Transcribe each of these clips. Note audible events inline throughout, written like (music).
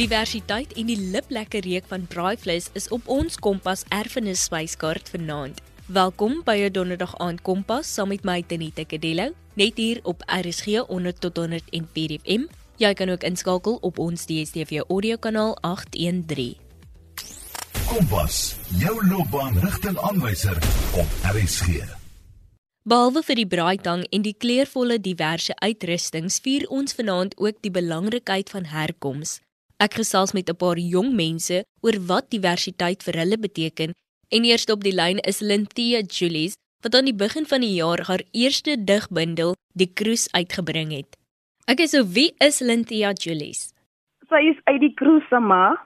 Diversiteit en die liplekker reuk van braaivleis is op ons Kompas erfenis spyskaart vanaand. Welkom by 'n donderdag aand Kompas saam met my Tenita Kadello, net hier op RSG 100 tot 104 FM. Jy kan ook inskakel op ons DStv audio kanaal 813. Kompas, jou loopbaanrigtingaanwyser op RSG. Behalwe vir die braaitang en die kleurvolle diverse uitrustings, vier ons vanaand ook die belangrikheid van herkoms. Ek gesels met 'n paar jong mense oor wat diversiteit vir hulle beteken en eerste op die lyn is Lintia Julies wat aan die begin van die jaar haar eerste digbundel Die Kroes uitgebring het. Ek is so wie is Lintia Julies? Sy is uit die Kroes se ma,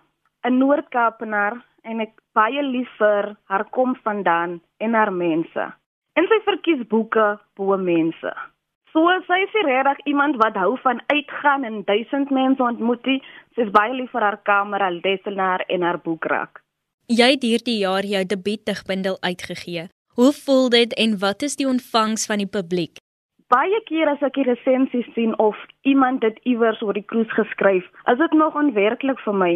'n Noord-Kaapenaar en ek baie lief vir haar kom vandaan en haar mense. En sy verkies boeke bo mense. So sy is regtig iemand wat hou van uitgaan en duisend mense ontmoet. Sy is baie lief vir haar kamer, haar lesenaar en haar boekrak. Jy het hierdie jaar jou debuutdigbundel uitgegee. Hoe voel dit en wat is die ontvangs van die publiek? Baie keer as ek die resensies sien of iemand dit iewers oor die kruis geskryf, is dit nog onwerklik vir my.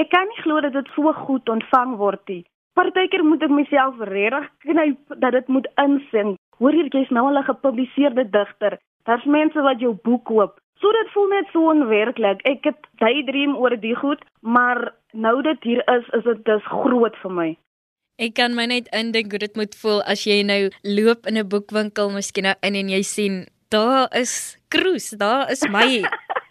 Ek kan nie glo dat dit so goed ontvang word nie. Partykeer moet ek myself regtig knyp dat dit moet insink. Hoor hier jy's nou al 'n gepubliseerde digter. Daar's mense wat jou boek koop. So dit voel net so onwerklik. Ek het daydream oor die goed, maar nou dit hier is, is dit dis groot vir my. Ek kan my net indink hoe dit moet voel as jy nou loop in 'n boekwinkel, miskien nou in en jy sien, daar is Kroes, daar is my.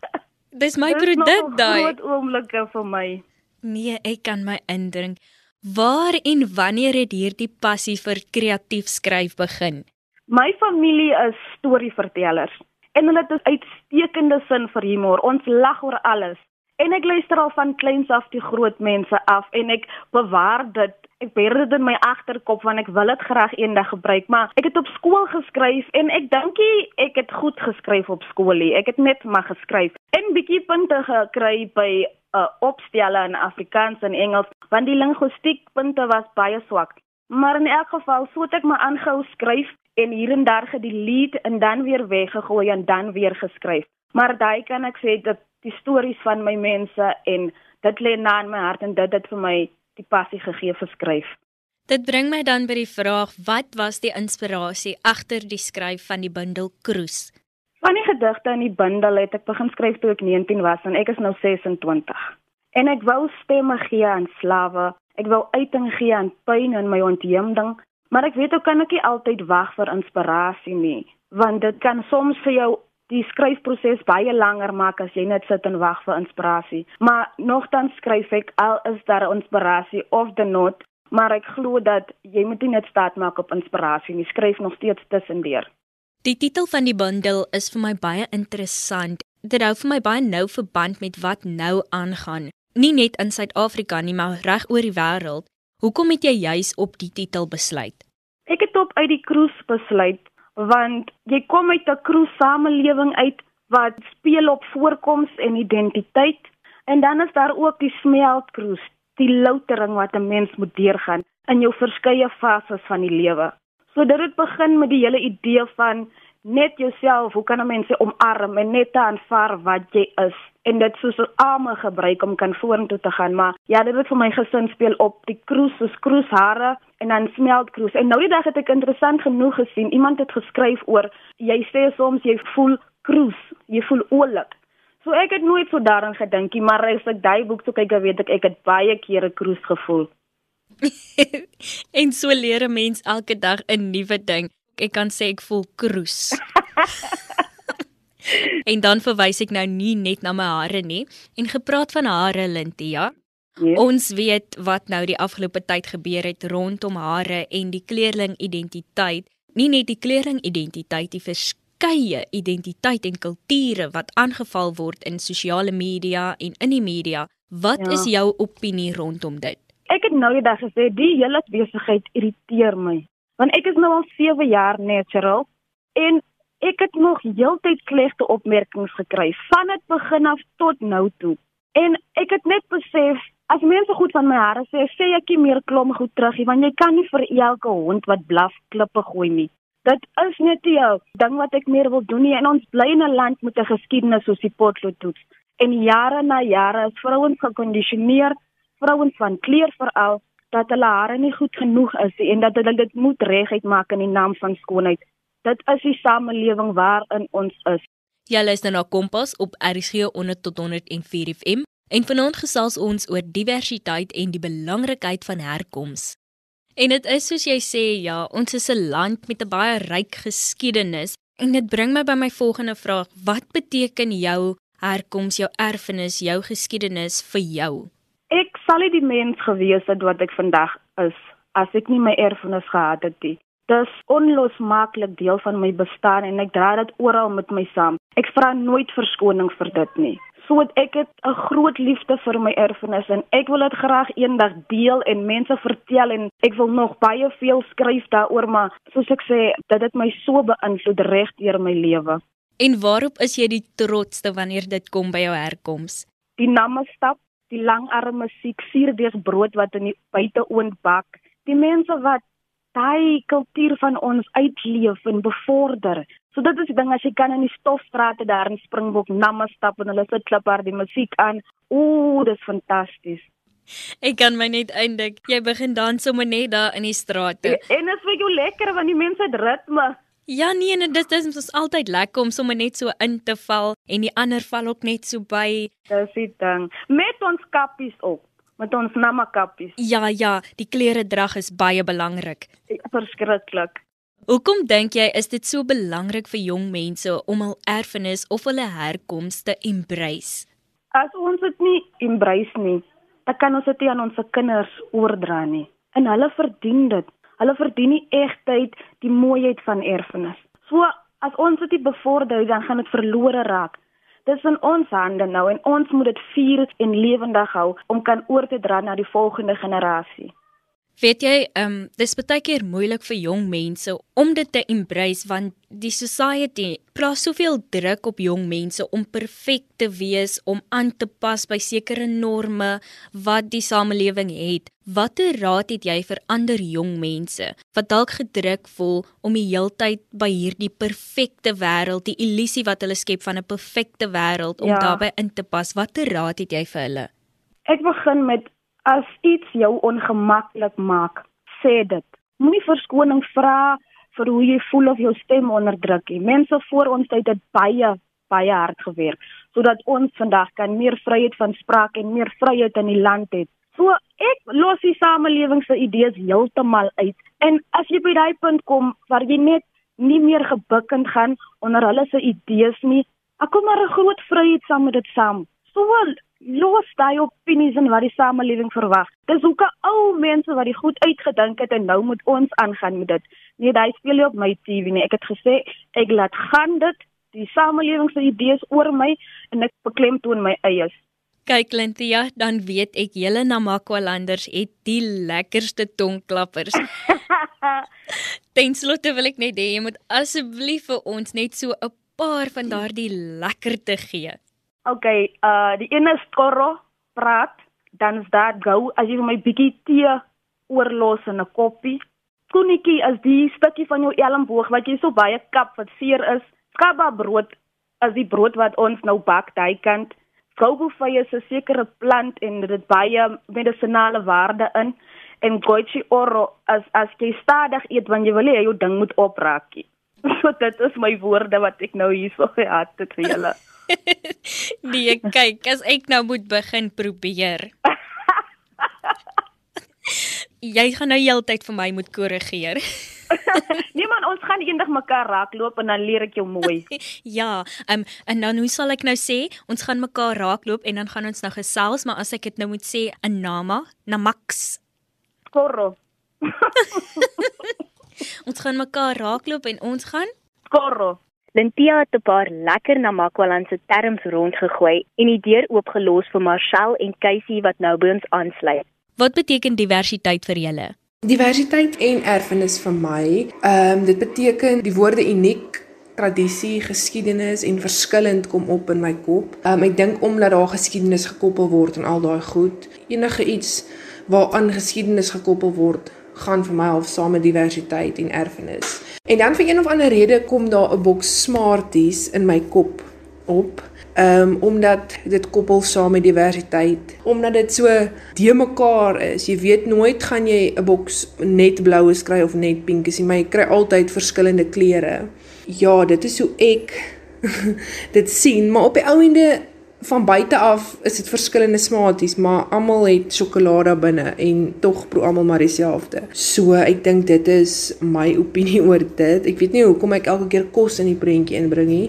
(laughs) Dis my produk daai. Groot oomblikke vir my. Nee, ek kan my indrink. Waar en wanneer het hierdie passie vir kreatief skryf begin? My familie is storievertellers en hulle het 'n uitstekende sin vir humor. Ons lag oor alles. En ek luister al van kleins af die groot mense af en ek bewaar dit. Ek beheer dit in my agterkop want ek wil dit graag eendag gebruik, maar ek het op skool geskryf en ek dink ek het goed geskryf op skool nie. Ek het net maar geskryf en bietjie punte gekry by uh, opstelle in Afrikaans en Engels, want die linguistiek punte was baie swak. Maar in elk geval, so het ek my aangehou skryf en hier en daar gedelete en dan weer weggegooi en dan weer geskryf. Maar daai kan ek sê dat die stories van my mense en dit lê na in my hart en dit het vir my die passie gegee vir skryf. Dit bring my dan by die vraag, wat was die inspirasie agter die skryf van die bundel Kroes? Van die gedigte in die bundel het ek begin skryf toe ek 19 was en ek is nou 26. En ek wou stemme gee aan slawe, ek wou uiting gee aan pyn en my ontheemding Maar ek weet ook kan ek nie altyd wag vir inspirasie nie, want dit kan soms vir jou die skryfproses baie langer maak as jy net sit en wag vir inspirasie. Maar nogtans skryf ek al is daar inspirasie of the not, maar ek glo dat jy moet nie net staat maak op inspirasie nie, skryf nog steeds tussendeur. Die titel van die bundel is vir my baie interessant. Dit hou vir my baie nou verband met wat nou aangaan, nie net in Suid-Afrika nie, maar reg oor die wêreld. Hoekom het jy juis op die titel besluit? Ek het op uit die kroes besluit want jy kom uit 'n kroes samelewing uit wat speel op voorkoms en identiteit en dan is daar ook die smeltkroes, die loutering wat 'n mens moet deurgaan in jou verskeie fases van die lewe. So dit het begin met die hele idee van net jouself, hoe kan 'n mens omarm en net aanvaar wat jy is en dit soos arme gebruik om kan vorentoe te gaan, maar ja, dit het vir my gesin speel op die kroes, soos kroeshare en dan smeltkroes. En nou die dag het ek interessant genoeg gesien, iemand het geskryf oor jy sê soms jy voel kroes, jy voel oulik. So ek het nooit so daaraan gedink nie, maar as ek daai boek toe kyk, weet ek ek het baie kere kroes gevoel. (laughs) en so leer 'n mens elke dag 'n nuwe ding ek kan sê ek voel kroes. (laughs) en dan verwys ek nou nie net na my hare nie en gepraat van hare Lintia. Yes. Ons weet wat nou die afgelope tyd gebeur het rondom hare en die kleurling identiteit. Nie net die kleurling identiteit, die verskeie identiteit en kulture wat aangeval word in sosiale media en in die media. Wat ja. is jou opinie rondom dit? Ek het nou die dag gesê die hele besigheid irriteer my want ek is nou al 7 jaar natural en ek het nog heeltyd slegte opmerkings gekry van dit begin af tot nou toe. En ek het net besef as mense goed van my hare sê, sê ek nie meer klom goed terug nie want jy kan nie vir elke hond wat blaf klippe gooi nie. Dit is net jou ding wat ek meer wil doen nie en ons bly in 'n land met 'n geskiedenis soos die potloodtoets. En jare na jare is vrouens gekondisioneer, vrouens van kleur veral, dat hulle hare nie goed genoeg is nie en dat hulle dit moet reguit maak in die naam van skoonheid. Dit is die samelewing waarin ons is. Jy luister na Kompas op RSG 100 tot 104 FM en vanaand gesels ons oor diversiteit en die belangrikheid van herkoms. En dit is soos jy sê, ja, ons is 'n land met 'n baie ryk geskiedenis en dit bring my by my volgende vraag: Wat beteken jou herkoms, jou erfenis, jou geskiedenis vir jou? Ek sal nie die mens gewees het wat ek vandag is as ek nie my erfenis gehad het nie. Dis onlosmaaklik deel van my bestaan en ek dra dit oral met my saam. Ek vra nooit verskoning vir dit nie. So ek het 'n groot liefde vir my erfenis en ek wil dit graag eendag deel en mense vertel en ek wil nog baie veel skryf daaroor maar soos ek sê, dit het my so beïnvloed reg deur my lewe. En waarop is jy die trotsste wanneer dit kom by jou herkoms? Die namastap die langarme musiek, suurdeeg brood wat in die buiteoond bak. Die mense wat daai kultuur van ons uitleef en bevorder. So dit is die ding as jy kan in die stofstrate daar in Springbok namastap en hulle sit klapper die musiek aan. Ooh, dis fantasties. Ek kan my net eintlik, jy begin dans sommer net daar in die strate. En dit is vir jou lekker want die mense het ritme. Ja nee, en dit is ons altyd lekker om sommer net so in te val en die ander val ook net so by. Dis die ding. Met ons kappies op, met ons namakappies. Ja ja, die klere drag is baie belangrik. Verskriklik. Hoekom dink jy is dit so belangrik vir jong mense om hul erfenis of hulle herkoms te embrace? As ons dit nie embrace nie, dan kan ons dit aan ons kinders oordra nie. En hulle verdien dit. Hulle verdien die egtheid, die mooiheid van erfenis. So as ons dit bevorder, dan gaan dit verlore raak. Dis in ons hande nou en ons moet dit vier en lewendig hou om kan oor te dra na die volgende generasie. Weet jy, ehm um, dis baie keer moeilik vir jong mense om dit te embrace want die society plaas soveel druk op jong mense om perfek te wees, om aan te pas by sekere norme wat die samelewing het. Watter raad het jy vir ander jong mense wat dalk gedruk voel om die heeltyd by hierdie perfekte wêreld, die illusie wat hulle skep van 'n perfekte wêreld om ja. daarbey in te pas? Watter raad het jy vir hulle? Ek begin met As iets jou ongemaklik maak, sê dit. Moenie verskoning vra vir hoe jy voel of jou stem onderdruk nie. Mense voor ons het dit baie baie hard gewerk sodat ons vandag kan meer vryheid van spraak en meer vryheid in die land het. So ek los die samelewing se idees heeltemal uit. En as jy by daai punt kom waar jy net nie meer gebukkend gaan onder hulle se idees nie, ek kom maar 'n groot vryheid saam met dit saam. So los daai opinies en wat die samelewing verwag. Dis hoe 'n ou mense wat die goed uitgedink het en nou moet ons aangaan met dit. Nee, daai speel nie op my TV nie. Ek het gesê ek laat gaan dit die samelewing se idees oor my en ek beklemtoon my eies. Kyk Lentia, dan weet ek julle Namakwalanders het die lekkerste tongklappers. (laughs) Tenslotte wil ek net hê jy moet asseblief vir ons net so 'n paar van daardie lekkerte gee. Okay, uh die ene skorro praat, dan is daar gou as jy my bietjie tee oorlos in 'n koppie. Koenikie as die stukkie van jou elmboog wat jy so baie kap wat seer is. Skaba brood as die brood wat ons nou bak daai kant. Gougofy is 'n sekere plant en dit baie medisonale waarde in en goichi oro as as jy stadig eet wanneer jy wil hê jou ding moet opraakie. (laughs) So dit is my woorde wat ek nou hierso gehad het vir julle. (laughs) (laughs) nee, kyk, as ek nou moet begin probeer. (laughs) jy gaan nou heeltyd vir my moet korrigeer. (laughs) nee man, ons gaan eendag mekaar raakloop en dan leer ek jou mooi. ja, um, en dan hoe sal ek nou sê, ons gaan mekaar raakloop en dan gaan ons nou gesels, maar as ek dit nou moet sê in Nama, Namax. Korro. ons gaan mekaar raakloop en ons gaan Korro. Lentia het 'n paar lekker Namakwalandse terms rondgegooi en die deur oopgelos vir Marcel en Casey wat nou by ons aansluit. Wat beteken diversiteit vir julle? Diversiteit en erfenis vir my, ehm um, dit beteken die woorde uniek, tradisie, geskiedenis en verskillend kom op in my kop. Ehm um, ek dink omdat daar geskiedenis gekoppel word aan al daai goed, enige iets waaraan geskiedenis gekoppel word, gaan vir my half saam met diversiteit en erfenis. En dan vir een of ander rede kom daar 'n boks Smarties in my kop op. Um, omdat dit koppel saam met diversiteit. Omdat dit so de mekaar is. Jy weet nooit gaan jy 'n boks net bloues kry of net pinkies nie, maar jy kry altyd verskillende kleure. Ja, dit is hoe ek (laughs) dit sien, maar op die ou ende van buite af is dit verskillende smaties, maar almal het sjokolade binne en tog proe almal maar dieselfde. So ek dink dit is my opinie (laughs) oor dit. Ek weet nie hoekom ek elke keer kos in die prentjie inbring nie.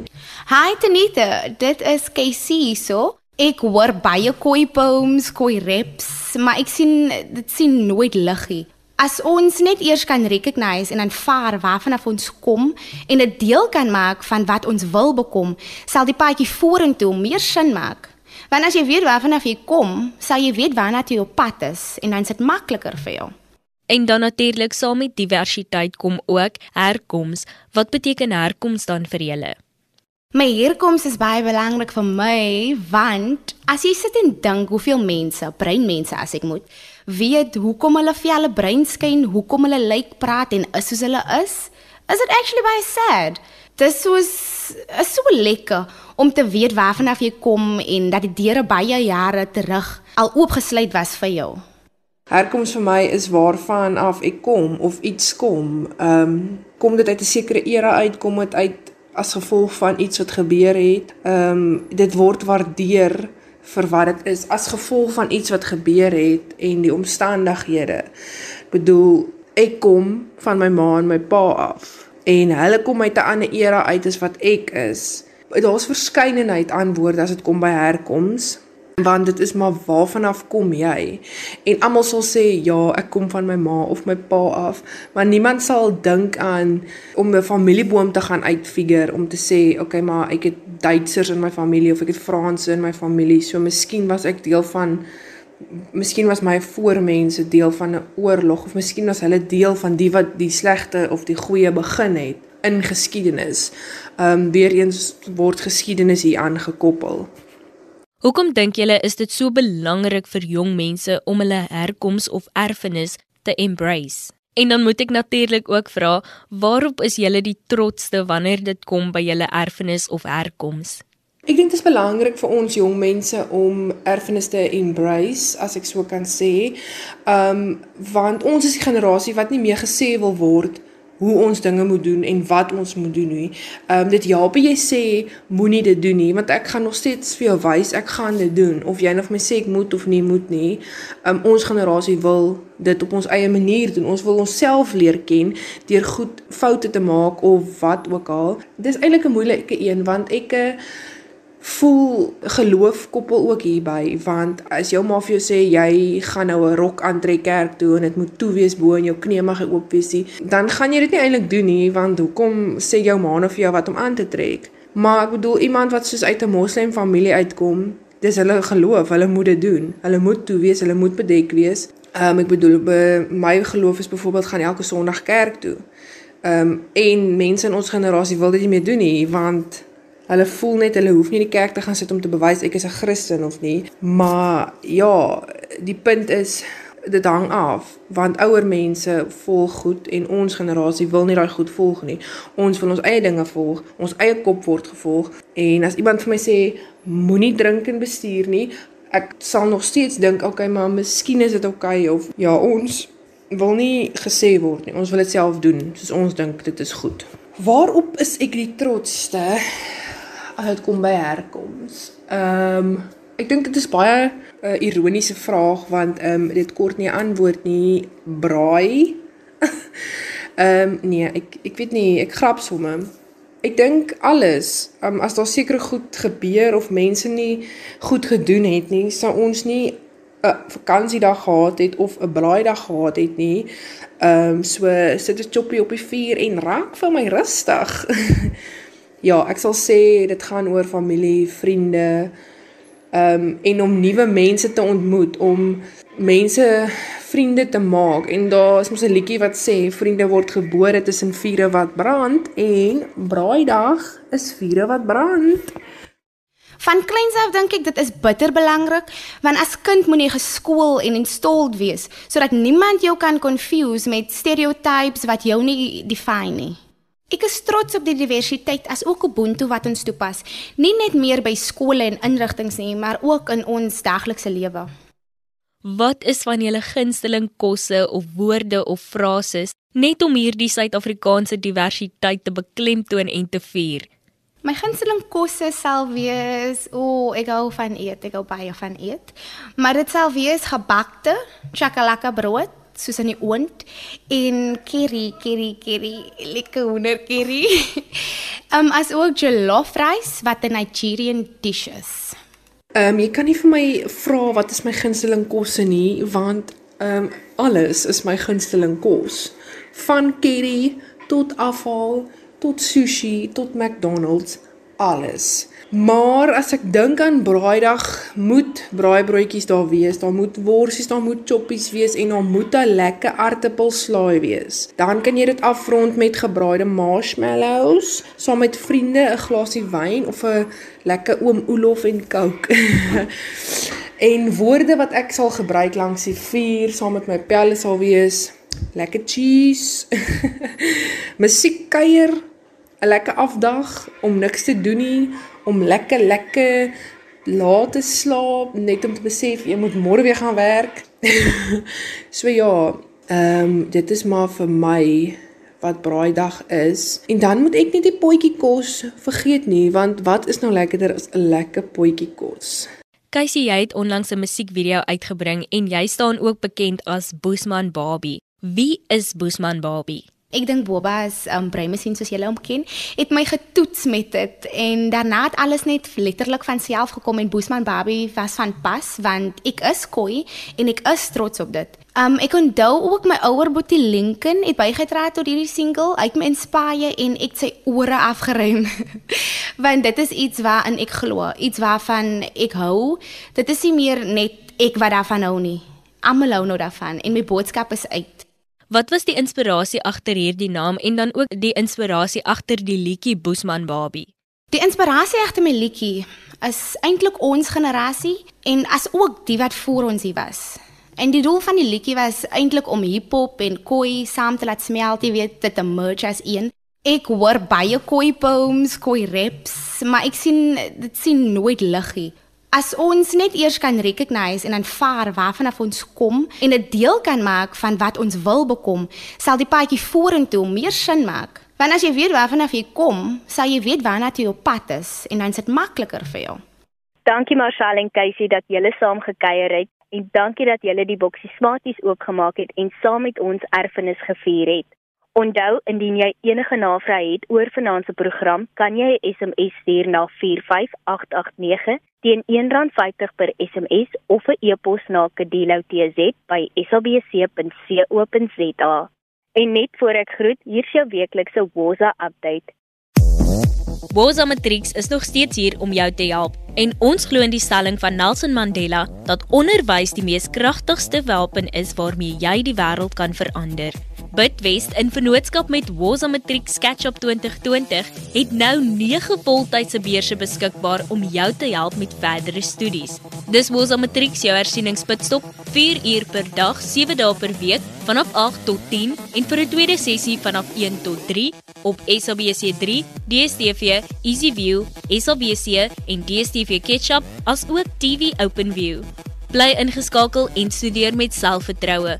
Hi Tanita, dit is KC so. Ek hoor baie koi poems, koi raps, maar ek sien dit sien nooit liggie. As ons net eers kan recognize en aanvaar waarvan af ons kom en 'n deel kan maak van wat ons wil bekom, sal die paadjie vorentoe meer sin maak. Want as jy weet waarvan af jy kom, sal jy weet waarna jy op pad is en dan is dit makliker vir jou. En dan natuurlik saam met diversiteit kom ook herkoms. Wat beteken herkoms dan vir julle? My herkoms is baie belangrik vir my want as jy sit en dink hoeveel mense, breinmense as ek moet, weet hoekom hulle vir hulle brein skyn, hoekom hulle lyk praat en is soos hulle is, is it actually baie sad. Dit is so lekker om te weet waarvan af jy kom en dat die deure baie jare terug al oopgesluit was vir jou. Herkoms vir my is waarvan af ek kom of iets kom. Ehm um, kom dit uit 'n sekere era uit, kom dit uit as gevolg van iets wat gebeur het. Ehm um, dit word waardeer vir wat dit is as gevolg van iets wat gebeur het en die omstandighede. Bedoel, ek kom van my ma en my pa af en hulle kom uit 'n ander era uit as wat ek is. Daar's verskeidenheid antwoorde as dit kom by herkoms want dit is maar waarvan af kom jy? En almal sal sê ja, ek kom van my ma of my pa af, maar niemand sal dink aan om 'n familieboom te gaan uitfigure om te sê, okay, maar ek het Duitsers in my familie of ek het Franse in my familie, so miskien was ek deel van Miskien was my voormense deel van 'n oorlog of miskien was hulle deel van die wat die slegte of die goeie begin het in geskiedenis. Ehm um, weer eens word geskiedenis hier aangekoppel. Hoekom dink julle is dit so belangrik vir jong mense om hulle herkoms of erfenis te embrace? En dan moet ek natuurlik ook vra, waarop is julle die trotste wanneer dit kom by julle erfenis of herkoms? Ek dink dit is belangrik vir ons jong mense om erfenis te embrace, as ek so kan sê. Um want ons is die generasie wat nie meer gesê wil word hoe ons dinge moet doen en wat ons moet doen nie. Ehm um, dit help jy sê moenie dit doen nie want ek gaan nog steeds vir jou wys ek gaan dit doen of jy nog my sê ek moet of nie moet nie. Ehm um, ons generasie wil dit op ons eie manier doen. Ons wil onsself leer ken deur goed foute te maak of wat ook al. Dis eintlik 'n moeilike een want ek uh, voel geloof koppel ook hierby want as jou ma vir jou sê jy gaan nou 'n rok aantrek kerk toe en dit moet toe wees bo in jou knie mag oop wees nie dan gaan jy dit nie eintlik doen nie want hoekom sê jou ma nou vir jou wat om aan te trek? Maar ek bedoel iemand wat soos uit 'n moslem familie uitkom dis hulle geloof hulle moet dit doen. Hulle moet toe wees hulle moet bedek wees. Um, ek bedoel by my geloof is byvoorbeeld gaan elke sonderdag kerk toe. Um, en mense in ons generasie wil dit nie meer doen nie want Hulle voel net hulle hoef nie in die kerk te gaan sit om te bewys ek is 'n Christen of nie. Maar ja, die punt is dit hang af want ouer mense volg goed en ons generasie wil nie daai goed volg nie. Ons wil ons eie dinge volg, ons eie kop word gevolg en as iemand vir my sê moenie drink en bestuur nie, ek sal nog steeds dink okay, maar miskien is dit okay of ja, ons wil nie gesê word nie. Ons wil dit self doen soos ons dink dit is goed. Waarop is ek die trotste? As dit kom by herkoms. Ehm um, ek dink dit is baie 'n uh, ironiese vraag want ehm um, dit kort nie antwoord nie braai. (laughs) Ehm um, nee, ek ek weet nie, ek grap somme. Ek dink alles, um, as daar sekere goed gebeur of mense nie goed gedoen het nie, sou ons nie 'n vakansiedag gehad het of 'n braaidag gehad het nie. Ehm um, so sit 'n choppie op die vuur en raak vir my rustig. (laughs) ja, ek sal sê dit gaan oor familie, vriende, ehm um, en om nuwe mense te ontmoet, om mense vriende te maak. En daar is mos 'n liedjie wat sê vriende word gebore tussen vure wat brand en braaidag is vure wat brand. Van kleins af dink ek dit is bitter belangrik want as kind moet jy geskool en installed wees sodat niemand jou kan confuse met stereotypes wat jou nie define nie. Ek is trots op die diversiteit as ook Ubuntu wat ons toepas, nie net meer by skole en inrigtinge nie, maar ook in ons daglikse lewe. Wat is van julle gunsteling kosse of woorde of frases net om hierdie Suid-Afrikaanse diversiteit te beklemtoon en te vier? My gunsteling kosse sal wees, o, oh, ek hou van eet, ek hou baie van eet. Maar dit sal wees gebakte chakalaka brood soos in die oond en curry, curry, curry, lekker hoender curry. (laughs) um as ook jollof rice wat 'n Nigerian dish is. Ehm um, jy kan nie vir my vra wat is my gunsteling kosse nie want ehm um, alles is my gunsteling kos. Van curry tot afhaal tot sushi tot McDonald's alles. Maar as ek dink aan braaidag, moet braaibroodjies daar wees, daar moet worsies, daar moet choppies wees en daar moet 'n lekker aartappelslaai wees. Dan kan jy dit afrond met gebraaide marshmallows, saam met vriende 'n glasie wyn of 'n lekker oom Olof en Coke. (laughs) en woorde wat ek sal gebruik langs die vuur saam met my pelle sal wees lekker cheese. (laughs) Musiekkuier, 'n lekker afdag om niks te doen nie, om lekker lekker laat te slaap, net om te besef jy moet môre weer gaan werk. (laughs) so ja, ehm um, dit is maar vir my wat braaidag is. En dan moet ek nie die potjie kos vergeet nie, want wat is nou lekkerder as 'n lekker potjie kos? Kaisie, jy het onlangs 'n musiekvideo uitgebring en jy staan ook bekend as Boesman Barbie. Wie is Boesman Barbie? Ek dink Boba is 'n um, breimasjien soos julle hom ken. Het my getoets met dit en daarna het alles net letterlik van self gekom en Boesman Barbie was van pas want ek is koi en ek is trots op dit. Um ek onthou ook my ouer boetie Lincoln het bygedra tot hierdie single uit my inspire en ek sy ore afgeruim. (laughs) want dit is iets waarin ek glo, iets waarvan ek hou. Dit is nie meer net ek wat daarvan hou nie. Almal hou nou daarvan en my boodskap is uit. Wat was die inspirasie agter hierdie naam en dan ook die inspirasie agter die liedjie Boesman Baby? Die inspirasie agter my liedjie is eintlik ons generasie en as ook die wat voor ons hier was. En die doel van die liedjie was eintlik om hiphop en koi saam te laat smelt, jy weet, dit te merge as een. Ek hoor baie koi poems, koi raps, maar ek sien dit sien nooit liggie. As ons net eers kan recognize en aanvaar waarvan af ons kom en 'n deel kan maak van wat ons wil bekom, sal die paadjie vorentoe meer sin maak. Want as jy weet waarvan af jy kom, sal jy weet waarna jy op pad is en dan is dit makliker vir jou. Dankie Marshall en Casey dat julle saam gekuier het en dankie dat julle die boksie smaties oopgemaak het en saam met ons erfenis gevier het. Onthou indien jy enige navrae het oor finansiële program, kan jy 'n SMS stuur na 45889 teen R1.50 per SMS of 'n e-pos na kadilo@sabc.co.za. En net voor ek groet, hier is jou weeklikse Woza update. Woza Matrix is nog steeds hier om jou te help en ons glo in die stelling van Nelson Mandela dat onderwys die mees kragtigste wapen is waarmee jy die wêreld kan verander. Bidwest in vennootskap met Woza Matriek Sketchup 2020 het nou 9 voltydse beurse beskikbaar om jou te help met verdere studies. Dis Woza Matriek se hersieningspitstop 4 uur per dag, 7 dae per week vanaf 8 tot 10 en vir 'n tweede sessie vanaf 1 tot 3 op SABC3, DStv, EasyView, SABC en DStv Ketchup as ook TV OpenView. Bly ingeskakel en studeer met selfvertroue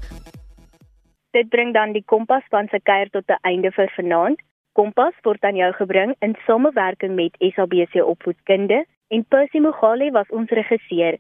Dit bring dan die Kompas span se kuier tot 'n einde vir vanaand. Kompas word aan jou gebring in samewerking met SABC Opvoedkunde en Percy Mogale was ons regisseur.